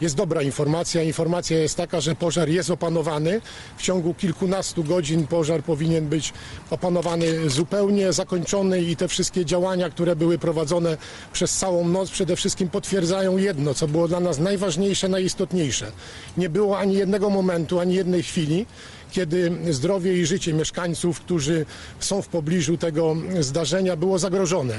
Jest dobra informacja. Informacja jest taka, że pożar jest opanowany. W ciągu kilkunastu godzin pożar powinien być opanowany zupełnie, zakończony i te wszystkie działania, które były prowadzone przez całą noc przede wszystkim potwierdzają jedno, co było dla nas najważniejsze, najistotniejsze. Nie było ani jednego momentu, ani jednej chwili, kiedy zdrowie i życie mieszkańców, którzy są w pobliżu tego zdarzenia, było zagrożone.